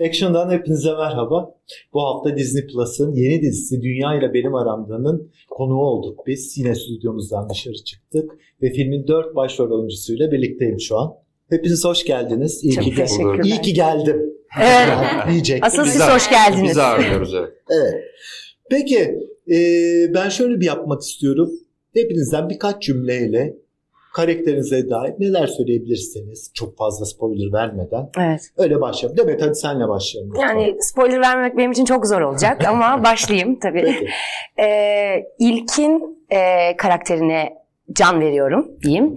Action'dan hepinize merhaba. Bu hafta Disney Plus'ın yeni dizisi Dünya ile Benim Aramda'nın konuğu olduk biz. Yine stüdyomuzdan dışarı çıktık ve filmin dört başrol oyuncusuyla birlikteyim şu an. Hepiniz hoş geldiniz. İyi Çok ki, teşekkürler. iyi ki geldim. Evet. Diyecektim. Asıl siz hoş geldiniz. Biz ağırlıyoruz evet. Evet. Peki e, ben şöyle bir yapmak istiyorum. Hepinizden birkaç cümleyle karakterinize dair neler söyleyebilirsiniz çok fazla spoiler vermeden. Evet. Öyle başlayalım. Demet hadi senle başlayalım. Yani spoiler vermek benim için çok zor olacak ama başlayayım tabii. Peki. Ee, İlkin e, karakterine can veriyorum diyeyim.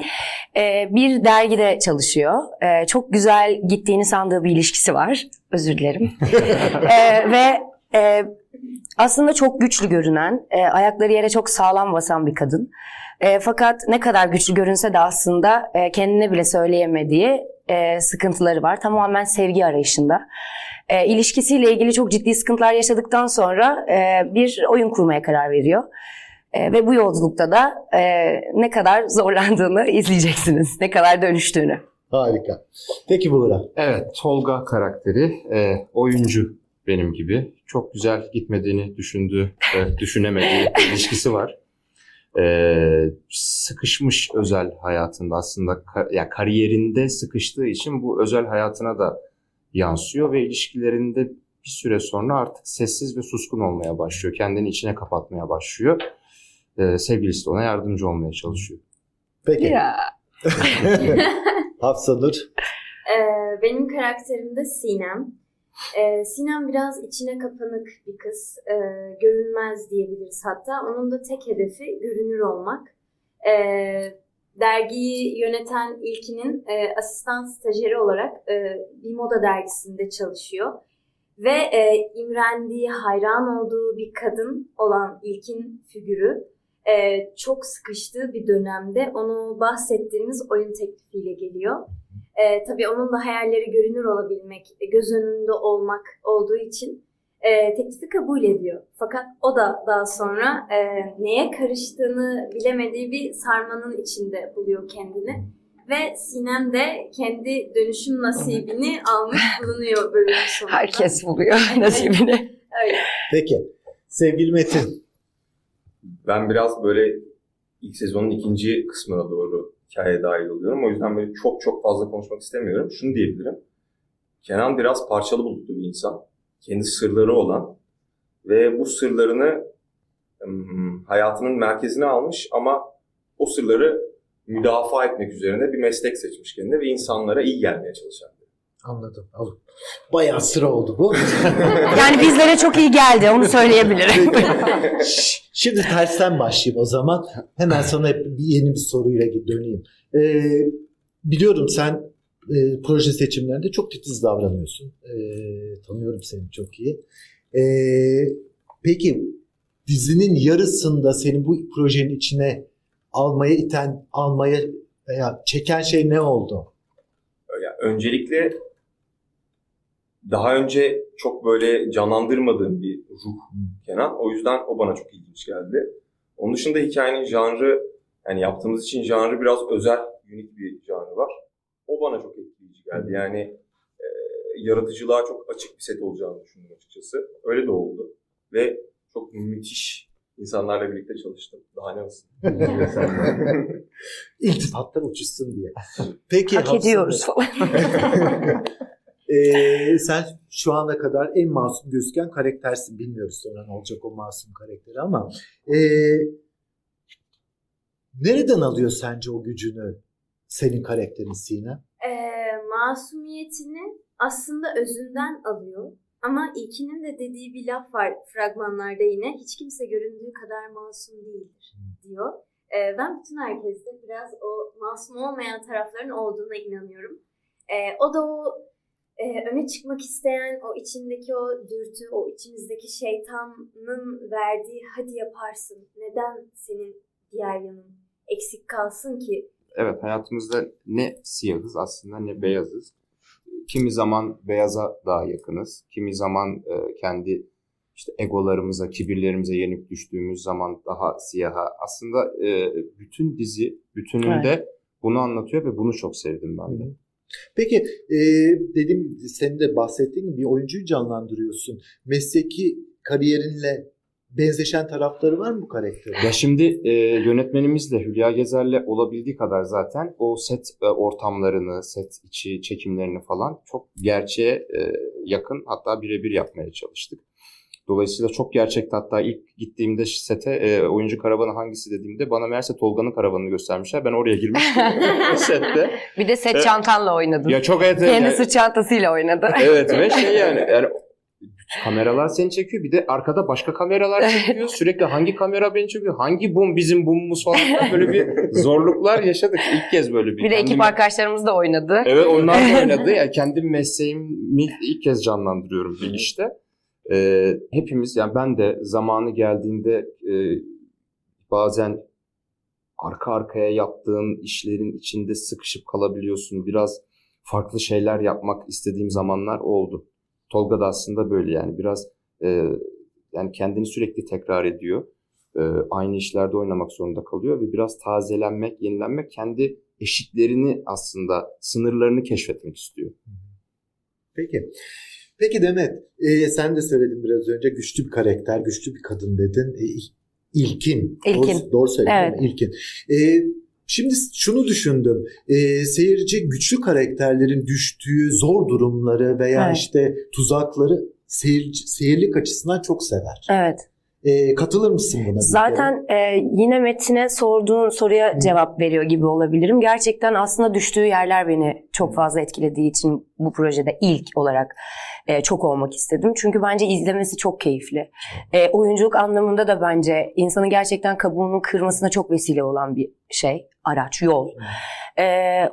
Ee, bir dergide çalışıyor. Ee, çok güzel gittiğini sandığı bir ilişkisi var. Özür dilerim. Ee, ve e, aslında çok güçlü görünen, e, ayakları yere çok sağlam basan bir kadın. E, fakat ne kadar güçlü görünse de aslında e, kendine bile söyleyemediği e, sıkıntıları var. Tamamen sevgi arayışında. E, ilişkisiyle ilgili çok ciddi sıkıntılar yaşadıktan sonra e, bir oyun kurmaya karar veriyor. E, ve bu yolculukta da e, ne kadar zorlandığını izleyeceksiniz. Ne kadar dönüştüğünü. Harika. Peki Buğra. Evet Tolga karakteri e, oyuncu benim gibi. Çok güzel gitmediğini düşündüğü, e, düşünemediği bir ilişkisi var. E, sıkışmış özel hayatında aslında ya kariyerinde sıkıştığı için bu özel hayatına da yansıyor ve ilişkilerinde bir süre sonra artık sessiz ve suskun olmaya başlıyor. Kendini içine kapatmaya başlıyor. E, sevgilisi de ona yardımcı olmaya çalışıyor. Peki. Hafsanur. Ee, benim karakterim de Sinem. Ee, Sinem biraz içine kapanık bir kız. Ee, görünmez diyebiliriz hatta. Onun da tek hedefi görünür olmak. Ee, dergiyi yöneten İlkin'in e, asistan stajyeri olarak e, bir moda dergisinde çalışıyor. Ve e, imrendiği, hayran olduğu bir kadın olan İlkin figürü e, çok sıkıştığı bir dönemde onu bahsettiğimiz oyun teklifiyle geliyor. E, tabii onun da hayalleri görünür olabilmek, göz önünde olmak olduğu için e, teklifi kabul ediyor. Fakat o da daha sonra e, neye karıştığını bilemediği bir sarmanın içinde buluyor kendini. Ve Sinem de kendi dönüşüm nasibini almış bulunuyor bölümün sonunda. Herkes buluyor nasibini. Öyle. Peki. Sevgili Metin. Ben biraz böyle ilk sezonun ikinci kısmına doğru hikayeye dahil oluyorum. O yüzden böyle çok çok fazla konuşmak istemiyorum. Şunu diyebilirim. Kenan biraz parçalı bulutlu bir insan. Kendi sırları olan ve bu sırlarını ım, hayatının merkezine almış ama o sırları müdafaa etmek üzerine bir meslek seçmiş kendine ve insanlara iyi gelmeye çalışan. Anladım. Al. Bayağı sıra oldu bu. Yani bizlere çok iyi geldi onu söyleyebilirim. Şimdi tersten başlayayım o zaman. Hemen sana hep bir yeni bir soruyla döneyim. Ee, biliyorum sen e, proje seçimlerinde çok titiz davranıyorsun. Ee, tanıyorum seni çok iyi. Ee, peki dizinin yarısında seni bu projenin içine almaya iten, almaya veya çeken şey ne oldu? Öncelikle daha önce çok böyle canlandırmadığım bir ruh Kenan. O yüzden o bana çok ilginç geldi. Onun dışında hikayenin janrı, yani yaptığımız için janrı biraz özel, unik bir janrı var. O bana çok etkileyici geldi. Yani e, yaratıcılığa çok açık bir set olacağını düşündüm açıkçası. Öyle de oldu. Ve çok müthiş insanlarla birlikte çalıştım. Daha ne olsun. İltifatlar uçuşsun diye. Peki Hak ediyoruz falan. Ee, sen şu ana kadar en masum gözüken karaktersin. Bilmiyoruz sonra ne olacak o masum karakteri ama ee, nereden alıyor sence o gücünü senin karakterin Sinem? Ee, masumiyetini aslında özünden alıyor. Ama İlkin'in de dediği bir laf var fragmanlarda yine. Hiç kimse göründüğü kadar masum değildir diyor. Ee, ben bütün herkeste biraz o masum olmayan tarafların olduğuna inanıyorum. Ee, o da o e, öne çıkmak isteyen o içindeki o dürtü, o içimizdeki şeytanın verdiği hadi yaparsın. Neden senin diğer yanın eksik kalsın ki Evet hayatımızda ne siyahız aslında ne beyazız. Kimi zaman beyaza daha yakınız. Kimi zaman e, kendi işte egolarımıza, kibirlerimize yenik düştüğümüz zaman daha siyaha. Aslında e, bütün dizi bütününde bunu anlatıyor ve bunu çok sevdim ben de. Peki e, dedim senin de bahsettiğin gibi bir oyuncuyu canlandırıyorsun. Mesleki kariyerinle benzeşen tarafları var mı bu karakterin? Ya şimdi e, yönetmenimizle Hülya Gezer'le olabildiği kadar zaten o set e, ortamlarını, set içi çekimlerini falan çok gerçeğe e, yakın hatta birebir yapmaya çalıştık. Dolayısıyla çok gerçekti hatta ilk gittiğimde sete e, oyuncu karavanı hangisi dediğimde bana meğerse Tolga'nın karavanını göstermişler. Ben oraya girmiştim sette. Bir de set Evet. çantanla oynadın. Ya çok evet. Kendi yani- sırt çantasıyla oynadı. evet ve şey yani, yani kameralar seni çekiyor bir de arkada başka kameralar çekiyor. Sürekli hangi kamera beni çekiyor? Hangi bum bizim bumumuz falan böyle bir zorluklar yaşadık. İlk kez böyle bir. Bir de ekip kendimi- arkadaşlarımız da oynadı. Evet onlar da oynadı. Yani kendi mesleğimi ilk kez canlandırıyorum bir işte. Ee, hepimiz yani ben de zamanı geldiğinde e, bazen arka arkaya yaptığın işlerin içinde sıkışıp kalabiliyorsun. Biraz farklı şeyler yapmak istediğim zamanlar oldu. Tolga da aslında böyle yani biraz e, yani kendini sürekli tekrar ediyor. E, aynı işlerde oynamak zorunda kalıyor ve biraz tazelenmek, yenilenmek kendi eşiklerini aslında sınırlarını keşfetmek istiyor. Peki. Peki Demet, e, sen de söyledin biraz önce güçlü bir karakter, güçlü bir kadın dedin. E, İlkin. İlkin. Doğru, doğru söyledin Evet. mi? İlkin. E, şimdi şunu düşündüm. E, seyirci güçlü karakterlerin düştüğü zor durumları veya Evet. işte tuzakları seyirci, seyirlik açısından çok sever. Evet. E, katılır mısın buna? Zaten e, yine Metin'e sorduğun soruya Hı. cevap veriyor gibi olabilirim. Gerçekten aslında düştüğü yerler beni çok fazla etkilediği için bu projede ilk olarak e, çok olmak istedim. Çünkü bence izlemesi çok keyifli. E, oyunculuk anlamında da bence insanın gerçekten kabuğunu kırmasına çok vesile olan bir şey, araç, yol. E,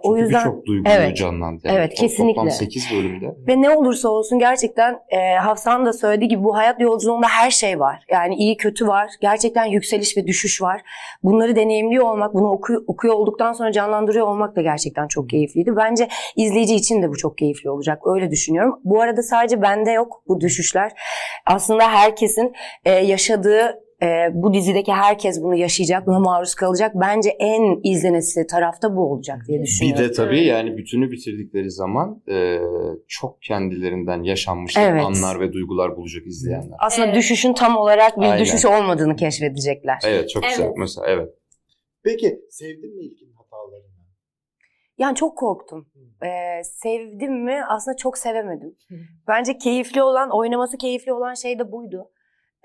o Çünkü yüzden birçok duyguyu Evet. canlandı. Evet, to- kesinlikle. Toplam 8 bölümde. Ve ne olursa olsun gerçekten e, Hafsan da söylediği gibi bu hayat yolculuğunda her şey var. Yani iyi kötü var. Gerçekten yükseliş ve düşüş var. Bunları deneyimliyor olmak, bunu oku- okuyor olduktan sonra canlandırıyor olmak da gerçekten çok keyifliydi. Bence izleyici için de bu çok keyifli olacak. Öyle düşünüyorum. Bu arada sadece bende yok bu düşüşler. Aslında herkesin e, yaşadığı e, bu dizideki herkes bunu yaşayacak, buna maruz kalacak. Bence en izlenesi tarafta bu olacak diye Bir düşünüyorum. de tabii yani bütünü bitirdikleri zaman e, çok kendilerinden yaşanmış Evet. anlar ve duygular bulacak izleyenler. Aslında Evet. düşüşün tam olarak bir Aynen. düşüş olmadığını keşfedecekler. Evet çok güzel. Evet. Mesela evet. Peki sevdin mi İlkin hatalarını? Yani çok korktum. Ee, sevdim mi? Aslında çok sevemedim. Bence keyifli olan, oynaması keyifli olan şey de buydu.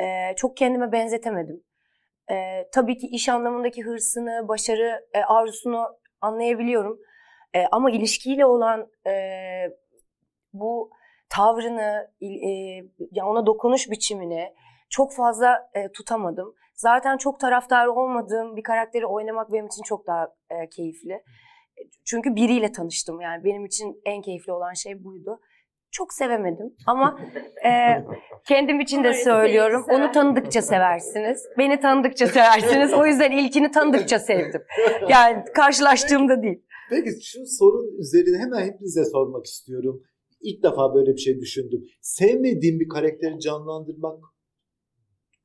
Ee, çok kendime benzetemedim. Ee, tabii ki iş anlamındaki hırsını, başarı e, arzusunu anlayabiliyorum. Ee, ama ilişkiyle olan e, bu tavrını, e, ya ona dokunuş biçimini çok fazla e, tutamadım. Zaten çok taraftar olmadığım bir karakteri oynamak benim için çok daha e, keyifli. Çünkü biriyle tanıştım yani benim için en keyifli olan şey buydu. Çok sevemedim ama e, kendim için de söylüyorum. Onu tanıdıkça seversiniz. Beni tanıdıkça seversiniz. O yüzden ilkini tanıdıkça sevdim. Yani karşılaştığımda değil. Peki şu sorun üzerine hemen hepinize sormak istiyorum. İlk defa böyle bir şey düşündüm. Sevmediğim bir karakteri canlandırmak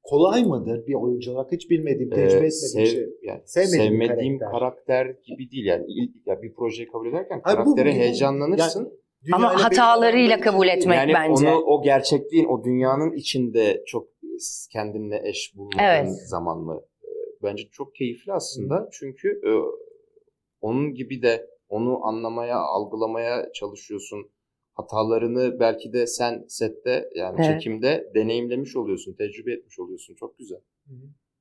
kolay mıdır bir oyuncu olarak? Hiç bilmediğim, tecrübe Ee, etmediğim sev- şey. yani Sevmediğim sevmediğim karakter. karakter. gibi değil yani ilk ya bir projeyi kabul ederken Hayır, bu- karaktere bu- heyecanlanırsın. yani dünyayla Ama hatalarıyla kabul etmek yani bence. onu o gerçekliğin o dünyanın içinde çok kendinle eş bulmadığın Evet. zaman mı? e, Bence çok keyifli aslında. Çünkü e, onun gibi de onu anlamaya, algılamaya çalışıyorsun. Hatalarını belki de sen sette yani Evet. çekimde deneyimlemiş oluyorsun, tecrübe etmiş oluyorsun. Çok güzel.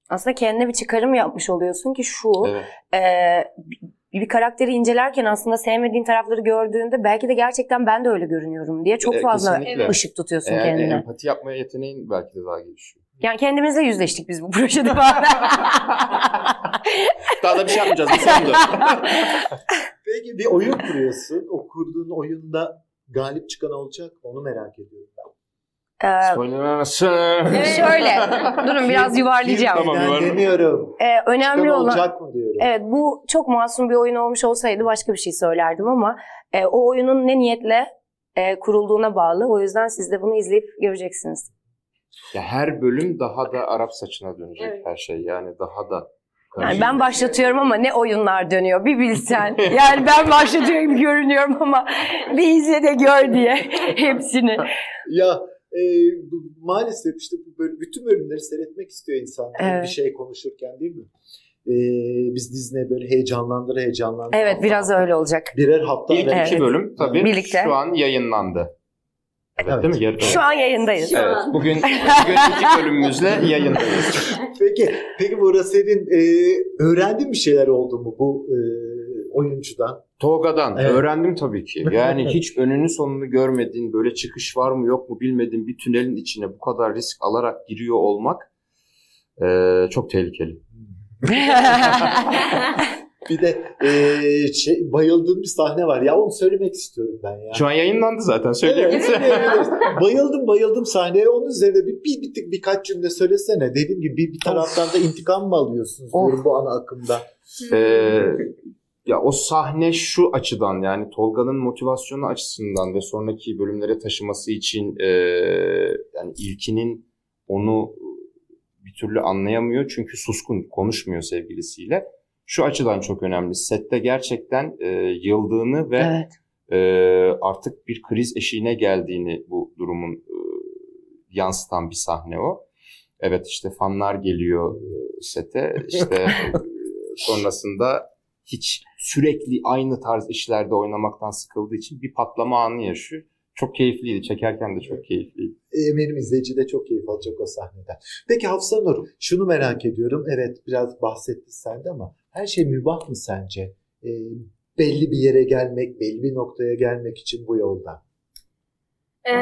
Aslında kendine bir çıkarım yapmış oluyorsun ki şu Evet. e, bir, bir karakteri incelerken aslında sevmediğin tarafları gördüğünde belki de gerçekten ben de öyle görünüyorum diye çok E, fazla kesinlikle. ışık tutuyorsun Eğer kendine. empati yapmaya yeteneğin belki de daha gelişiyor. Yani kendimizle yüzleştik biz bu projede falan. Daha da bir şey yapmayacağız. Bu sondu. Peki bir oyun kuruyorsun. O kurduğun oyunda galip çıkan olacak. Onu merak ediyorum. Ee, Söylememesi. şöyle, durun biraz yuvarlayacağım. Tamam, Ben yuvarla. demiyorum. Ee, önemli olan, olacak mı diyorum. evet bu çok masum bir oyun olmuş olsaydı başka bir şey söylerdim ama e, o oyunun ne niyetle e, kurulduğuna bağlı. O yüzden siz de bunu izleyip göreceksiniz. Ya her bölüm daha da Arap saçına dönecek Evet. her şey. Yani daha da Yani ben başlatıyorum ama ne oyunlar dönüyor bir bilsen. Yani ben başlatıyorum görünüyorum ama bir izle de gör diye hepsini. Ya e, maalesef işte bu böyle bütün bölümleri seyretmek istiyor insan Evet. bir şey konuşurken değil mi? E, biz Disney böyle heyecanlandır heyecanlandır. Evet biraz öyle olacak. Birer hafta İlk ara- iki Evet. bölüm tabii Birlikte. şu an yayınlandı. Evet, Evet. değil mi? Yarı- Şu an yayındayız. Şu Evet, an. bugün, bugün iki bölümümüzle yayındayız. Peki, peki burada senin e, öğrendiğin bir şeyler oldu mu bu e, oyuncudan? Tolga'dan Evet. öğrendim tabii ki. Yani hiç önünü sonunu görmediğin, böyle çıkış var mı yok mu bilmediğin bir tünelin içine bu kadar risk alarak giriyor olmak eee, çok tehlikeli. Bir de e, şey, bayıldığım bir sahne var. Ya onu söylemek istiyorum ben ya. Şu an yayınlandı zaten Evet, söyleyebiliriz. evet, evet. bayıldım bayıldım sahneye. Onun üzerine bir, bir, bir tık birkaç cümle söylesene. Dediğim gibi bir, bir taraftan da intikam mı alıyorsunuz Of. bu ana akımda. Eee, ya o sahne şu açıdan yani Tolga'nın motivasyonu açısından ve sonraki bölümlere taşıması için eee, yani ilkinin onu bir türlü anlayamıyor çünkü suskun konuşmuyor sevgilisiyle. Şu açıdan çok önemli. Sette gerçekten eee, yıldığını ve evet. Ee, artık bir kriz eşiğine geldiğini bu durumun e, yansıtan bir sahne o. Evet işte fanlar geliyor e, sete işte e, sonrasında hiç sürekli aynı tarz işlerde oynamaktan sıkıldığı için bir patlama anı yaşıyor. Çok keyifliydi. Çekerken de çok keyifliydi. Eminim izleyici de çok keyif alacak o sahneden. Peki Hafsa Nur, şunu merak ediyorum. Evet biraz bahsettin sen de ama her şey mübah mı sence? E, belli bir yere gelmek, belli bir noktaya gelmek için bu yolda. Ee,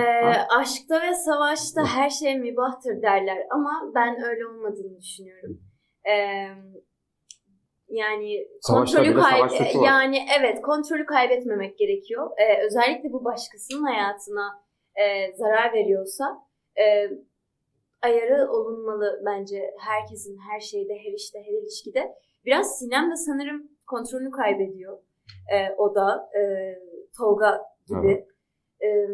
aşkta ve savaşta her şey mübahtır derler ama ben öyle olmadığını düşünüyorum. Ee, yani Savaşta kontrolü kay- yani evet kontrolü kaybetmemek gerekiyor. Ee, özellikle bu başkasının hayatına e, zarar veriyorsa e, ayarı olunmalı bence herkesin her şeyde, her işte, her ilişkide. Biraz Sinem de sanırım kontrolünü kaybediyor. Ee, o da e, Tolga gibi. Ee,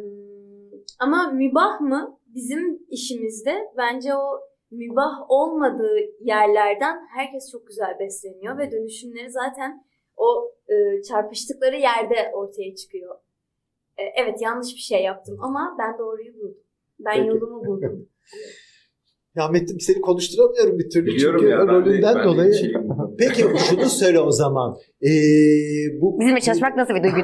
ama mübah mı? Bizim işimizde bence o mübah olmadığı yerlerden herkes çok güzel besleniyor ve dönüşümleri zaten o e, çarpıştıkları yerde ortaya çıkıyor. E, evet yanlış bir şey yaptım ama ben doğruyu buldum. Ben Peki. yolumu buldum. Ya Metin seni konuşturamıyorum bir türlü Biliyorum çünkü ya ben de, rolünden ben de dolayı. konuda. Peki şunu söyle o zaman. Ee, bu Bizimle çalışmak nasıl bir duygu?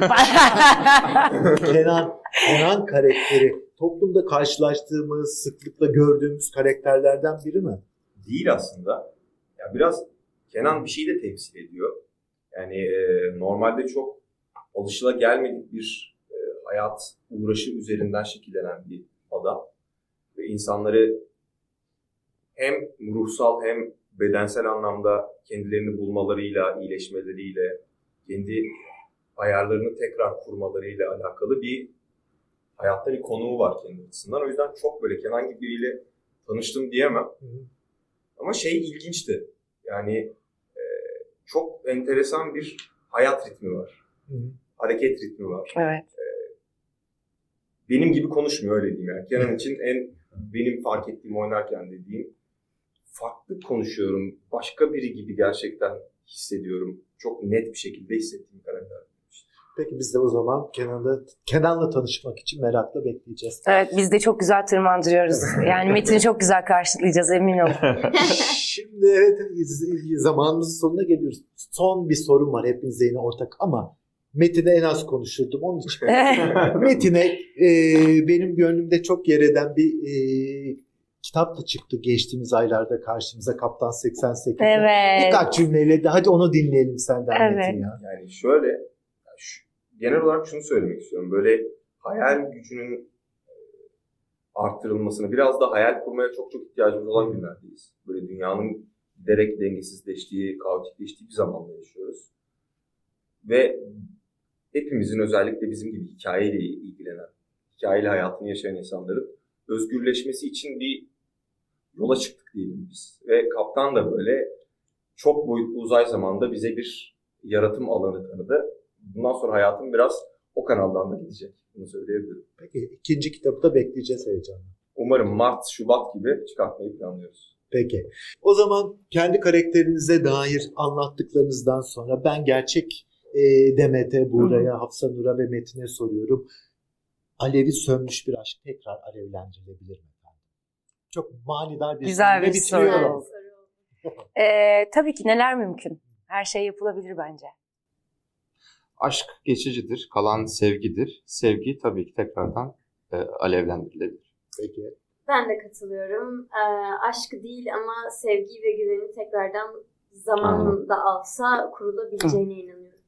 Kenan, Kenan karakteri toplumda karşılaştığımız, sıklıkla gördüğümüz karakterlerden biri mi? değil aslında. Ya biraz Kenan bir şeyi de temsil ediyor. Yani e, normalde çok alışılagelmedik bir e, hayat uğraşı üzerinden şekillenen bir adam. Ve insanları hem ruhsal hem bedensel anlamda kendilerini bulmalarıyla, iyileşmeleriyle, kendi ayarlarını tekrar kurmalarıyla alakalı bir hayatta bir konuğu var kendi açısından. O yüzden çok böyle Kenan gibi biriyle tanıştım diyemem. Ama şey ilginçti. Yani e, çok enteresan bir hayat ritmi var. Hareket ritmi var. evet. Benim gibi konuşmuyor öyle diyeyim yani. Kenan için en benim fark ettiğim oynarken dediğim farklı konuşuyorum. Başka biri gibi gerçekten hissediyorum. Çok net bir şekilde hissettiğim karakter. Peki biz de o zaman Kenan'la, Kenan'la tanışmak için merakla bekleyeceğiz. Evet biz de çok güzel tırmandırıyoruz. Yani Metin'i çok güzel karşılayacağız emin olun. Şimdi evet zamanımızın sonuna geliyoruz. Son bir sorum var hepinize yine ortak ama Metin'e en az konuşurdum onun için. Metin'e e, benim gönlümde çok yer eden bir e, kitap da çıktı geçtiğimiz aylarda karşımıza Kaptan 88. evet. Birkaç cümleyle de hadi onu dinleyelim senden Evet. Metin ya. Yani şöyle, şu- genel olarak şunu söylemek istiyorum. Böyle hayal gücünün e, arttırılmasını, biraz da hayal kurmaya çok çok ihtiyacımız olan günlerdeyiz. Böyle dünyanın giderek dengesizleştiği, kaotikleştiği bir zamanda yaşıyoruz. Ve hepimizin özellikle bizim gibi hikayeyle ilgilenen, hikayeyle hayatını yaşayan insanların özgürleşmesi için bir yola çıktık diyelim biz. Ve kaptan da böyle çok boyutlu uzay zamanda bize bir yaratım alanı tanıdı. Bundan sonra hayatım biraz o kanaldan da gidecek. Bunu söyleyebilirim. Peki ikinci kitabı da bekleyeceğiz heyecanla. Umarım Mart, Şubat gibi çıkartmayı planlıyoruz. Peki. O zaman kendi karakterinize dair anlattıklarınızdan sonra ben gerçek e, Demet'e, Buğra'ya, Hafsa Nur'a ve Metin'e soruyorum. Alevi sönmüş bir aşk tekrar alevlendirilebilir mi? Çok manidar bir Güzel bir bitiriyorum. soru. Ee, tabii ki neler mümkün. Her şey yapılabilir bence. Aşk geçicidir, kalan sevgidir. Sevgi tabii ki tekrardan e, alevlendirilebilir. Peki. Ben de katılıyorum. Ee, aşk değil ama sevgi ve güveni tekrardan zamanında alsa kurulabileceğine inanıyorum.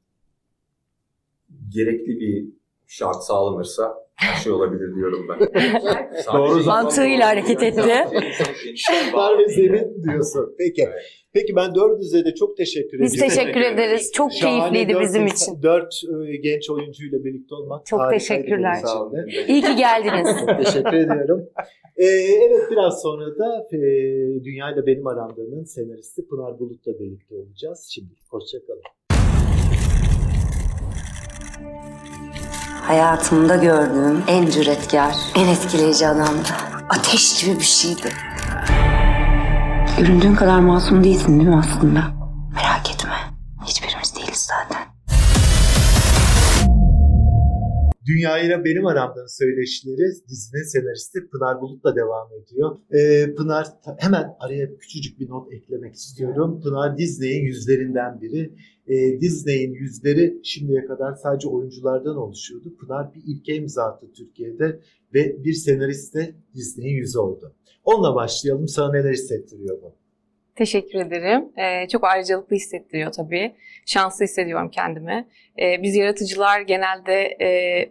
Gerekli bir şart sağlanırsa her şey olabilir diyorum ben. Doğru Mantığıyla hareket etti. Şartlar ve zemin diyorsun. Peki. Evet. Peki ben dördünüze de çok teşekkür Biz ediyorum. teşekkür ederiz. Çok Şahane keyifliydi dört bizim insan- için. Dört e, genç oyuncuyla birlikte olmak Çok teşekkürler. İyi ki geldiniz. Çok teşekkür ediyorum. Ee, evet biraz sonra da e, Dünya ile Benim Aramda'nın senaristi Pınar Bulut'la birlikte olacağız. Şimdi hoşçakalın. Hayatımda gördüğüm en cüretkar, en etkileyici adamdı. Ateş gibi bir şeydi. Göründüğün kadar masum değilsin değil mi aslında? Merak etme. Hiçbirimiz değiliz zaten. Dünya ile Benim Aramda'nın söyleşileri dizinin senaristi Pınar Bulut'la devam ediyor. Ee, Pınar hemen araya küçücük bir not eklemek istiyorum. Pınar Disney'in yüzlerinden biri. Ee, Disney'in yüzleri şimdiye kadar sadece oyunculardan oluşuyordu. Pınar bir ilke imza attı Türkiye'de ve bir senarist de Disney'in yüzü oldu. Onunla başlayalım. Sana neler hissettiriyor bu? Teşekkür ederim. Ee, çok ayrıcalıklı hissettiriyor tabii. Şanslı hissediyorum kendimi. Ee, biz yaratıcılar genelde, e,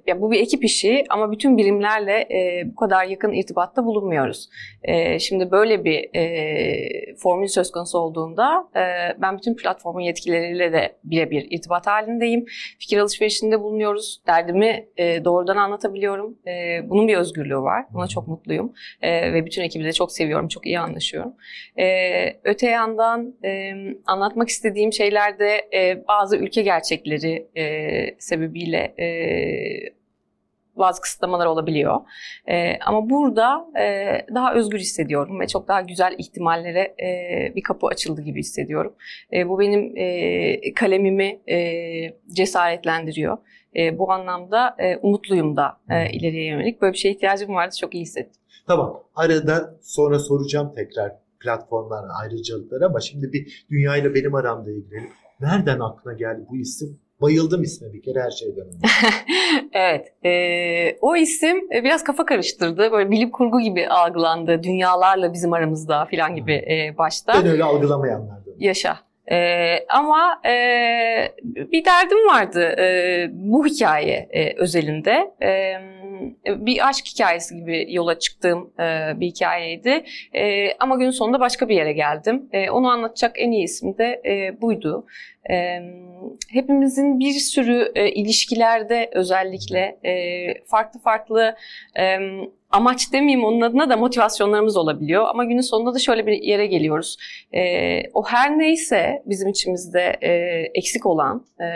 ya bu bir ekip işi ama bütün birimlerle e, bu kadar yakın irtibatta bulunmuyoruz. E, şimdi böyle bir e, formül söz konusu olduğunda e, ben bütün platformun yetkilileriyle de birebir irtibat halindeyim. Fikir alışverişinde bulunuyoruz. Derdimi e, doğrudan anlatabiliyorum. E, bunun bir özgürlüğü var. Buna çok mutluyum. E, ve bütün ekibi de çok seviyorum. Çok iyi anlaşıyorum. Ee, öte yandan e, anlatmak istediğim şeylerde e, bazı ülke gerçekleri e, sebebiyle e, bazı kısıtlamalar olabiliyor. E, ama burada e, daha özgür hissediyorum ve çok daha güzel ihtimallere e, bir kapı açıldı gibi hissediyorum. E, bu benim e, kalemimi e, cesaretlendiriyor. E, bu anlamda e, umutluyum da e, ileriye yönelik. Böyle bir şeye ihtiyacım vardı. Çok iyi hissettim. Tamam. Arada sonra soracağım tekrar platformlar ayrıcalıkları ama şimdi bir dünya ile benim aramda ilgilenelim. Nereden aklına geldi bu isim? Bayıldım isme bir kere her şeyden önce. evet. e, o isim e, biraz kafa karıştırdı. Böyle bilim kurgu gibi algılandı. Dünyalarla bizim aramızda falan gibi e, başta. Ben öyle algılamayanlardan. Yaşa. Ee, ama e, bir derdim vardı e, bu hikaye e, özelinde. E, bir aşk hikayesi gibi yola çıktığım e, bir hikayeydi. E, ama günün sonunda başka bir yere geldim. E, onu anlatacak en iyi isim de e, buydu. E, hepimizin bir sürü e, ilişkilerde özellikle e, farklı farklı e, amaç demeyeyim onun adına da motivasyonlarımız olabiliyor. Ama günün sonunda da şöyle bir yere geliyoruz. E, o her neyse bizim içimizde e, eksik olan, e,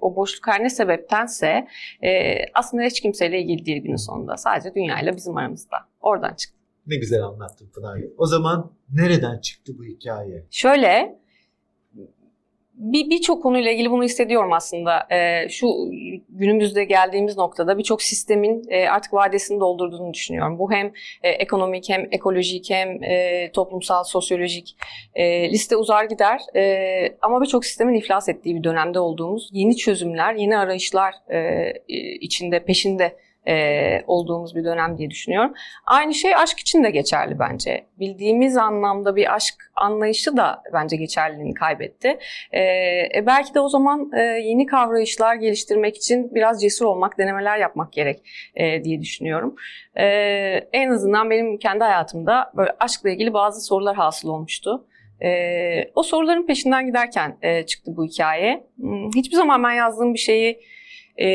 o boşluk her ne sebeptense e, aslında hiç kimseyle ilgili değil günün sonunda. Sadece dünyayla bizim aramızda. Oradan çıktı. Ne güzel anlattın Pınar. O zaman nereden çıktı bu hikaye? Şöyle bir birçok konuyla ilgili bunu hissediyorum aslında. Ee, şu günümüzde geldiğimiz noktada birçok sistemin e, artık vadesini doldurduğunu düşünüyorum. Bu hem e, ekonomik hem ekolojik hem e, toplumsal, sosyolojik e, liste uzar gider. E, ama birçok sistemin iflas ettiği bir dönemde olduğumuz yeni çözümler, yeni arayışlar e, içinde, peşinde e, olduğumuz bir dönem diye düşünüyorum. Aynı şey aşk için de geçerli bence. Bildiğimiz anlamda bir aşk anlayışı da bence geçerliliğini kaybetti. E, e, belki de o zaman e, yeni kavrayışlar geliştirmek için biraz cesur olmak, denemeler yapmak gerek e, diye düşünüyorum. E, en azından benim kendi hayatımda böyle aşkla ilgili bazı sorular hasıl olmuştu. E, o soruların peşinden giderken e, çıktı bu hikaye. Hmm, Hiçbir zaman ben yazdığım bir şeyi e,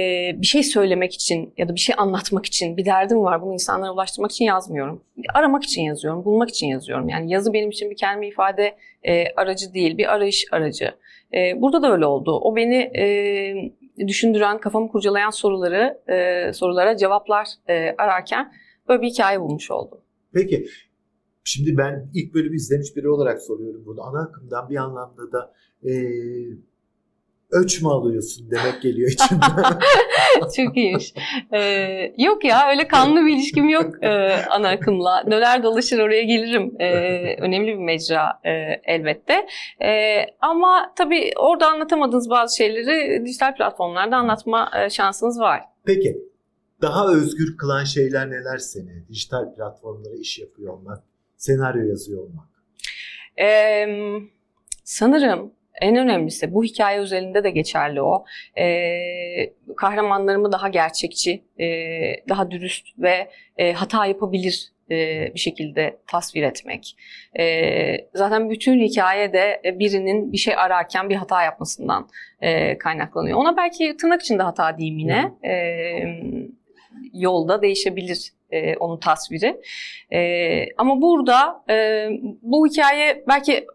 bir şey söylemek için ya da bir şey anlatmak için bir derdim var bunu insanlara ulaştırmak için yazmıyorum. Aramak için yazıyorum, bulmak için yazıyorum. Yani yazı benim için bir kelime ifade e, aracı değil, bir arayış aracı. E, burada da öyle oldu. O beni e, düşündüren, kafamı kurcalayan soruları, e, sorulara cevaplar e, ararken böyle bir hikaye bulmuş oldum. Peki şimdi ben ilk bölümü izlemiş biri olarak soruyorum bunu. Ana akımdan bir anlamda da e, öç mü alıyorsun demek geliyor içimden. Çok iyiymiş. Ee, yok ya öyle kanlı bir ilişkim yok e, ana akımla. Döner dolaşır oraya gelirim. Ee, önemli bir mecra e, elbette. E, ama tabii orada anlatamadığınız bazı şeyleri dijital platformlarda anlatma e, şansınız var. Peki daha özgür kılan şeyler neler seni? Dijital platformlara iş yapıyor olmak, senaryo yazıyor olmak. Ee, sanırım en önemlisi bu hikaye üzerinde de geçerli o. Ee, kahramanlarımı daha gerçekçi, e, daha dürüst ve e, hata yapabilir e, bir şekilde tasvir etmek. E, zaten bütün hikayede birinin bir şey ararken bir hata yapmasından e, kaynaklanıyor. Ona belki tırnak içinde hata diyeyim yine. E, yolda değişebilir e, onun tasviri. E, ama burada e, bu hikaye belki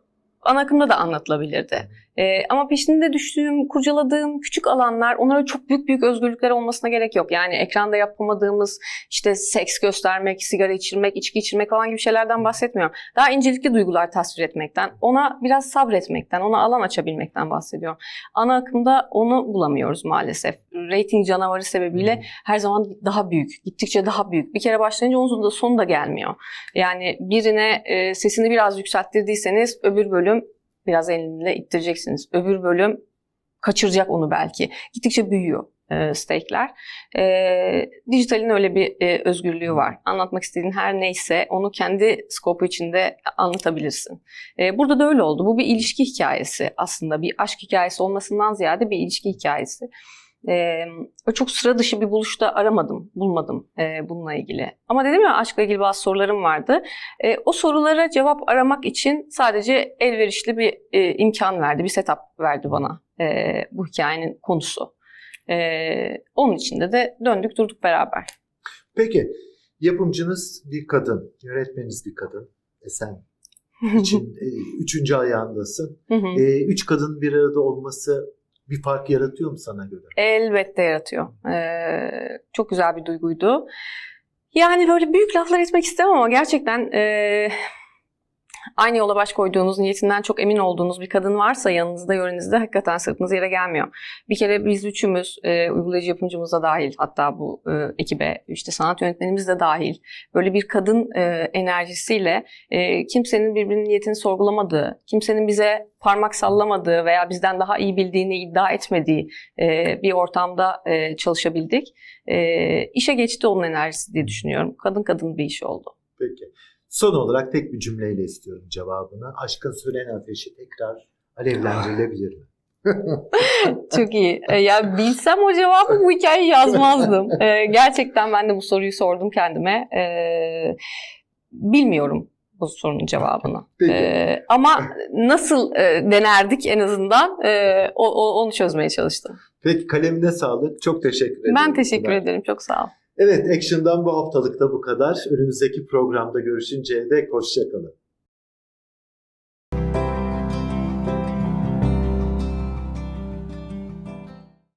ana akımda da anlatılabilirdi. Ee, ama peşinde düştüğüm, kurcaladığım küçük alanlar, onlara çok büyük büyük özgürlükler olmasına gerek yok. Yani ekranda yapamadığımız işte seks göstermek, sigara içirmek, içki içirmek falan gibi şeylerden bahsetmiyorum. Daha incelikli duygular tasvir etmekten, ona biraz sabretmekten, ona alan açabilmekten bahsediyorum. Ana akımda onu bulamıyoruz maalesef. Rating canavarı sebebiyle her zaman daha büyük, gittikçe daha büyük. Bir kere başlayınca onun da sonu da gelmiyor. Yani birine e, sesini biraz yükselttirdiyseniz öbür bölüm biraz elinle ittireceksiniz. Öbür bölüm kaçıracak onu belki. Gittikçe büyüyor e, stake'ler. E, dijitalin öyle bir e, özgürlüğü var. Anlatmak istediğin her neyse onu kendi skopu içinde anlatabilirsin. E, burada da öyle oldu. Bu bir ilişki hikayesi aslında. Bir aşk hikayesi olmasından ziyade bir ilişki hikayesi. Ee, çok sıra dışı bir buluşta aramadım, bulmadım e, bununla ilgili. Ama dedim ya aşkla ilgili bazı sorularım vardı. E, o sorulara cevap aramak için sadece elverişli bir e, imkan verdi, bir setup verdi bana e, bu hikayenin konusu. E, onun içinde de döndük durduk beraber. Peki, yapımcınız bir kadın, yönetmeniniz bir kadın. E sen için e, üçüncü ayağındasın. e, üç kadın bir arada olması bir fark yaratıyor mu sana göre? Elbette yaratıyor. Ee, çok güzel bir duyguydu. Yani böyle büyük laflar etmek istemem ama gerçekten e, aynı yola baş koyduğunuz, niyetinden çok emin olduğunuz bir kadın varsa yanınızda, yörenizde hakikaten sırtınız yere gelmiyor. Bir kere biz üçümüz, e, uygulayıcı yapımcımız da dahil, hatta bu e, ekibe, işte sanat yönetmenimiz de dahil, böyle bir kadın e, enerjisiyle e, kimsenin birbirinin niyetini sorgulamadığı, kimsenin bize parmak sallamadığı veya bizden daha iyi bildiğini iddia etmediği e, bir ortamda e, çalışabildik. E, işe geçti onun enerjisi diye düşünüyorum. Kadın kadın bir iş oldu. Peki. Son olarak tek bir cümleyle istiyorum cevabını. Aşkın sönen ateşi tekrar alevlendirilebilir mi? Çok iyi. E, ya bilsem o cevabı bu hikayeyi yazmazdım. E, gerçekten ben de bu soruyu sordum kendime. E, bilmiyorum bu sorunun cevabını. E, ama nasıl e, denerdik en azından e, o, o, onu çözmeye çalıştım. Peki kalemine sağlık. Çok teşekkür ederim. Ben teşekkür ederim. Çok sağ ol. Evet, Action'dan bu haftalık da bu kadar. Önümüzdeki programda görüşünceye dek hoşçakalın.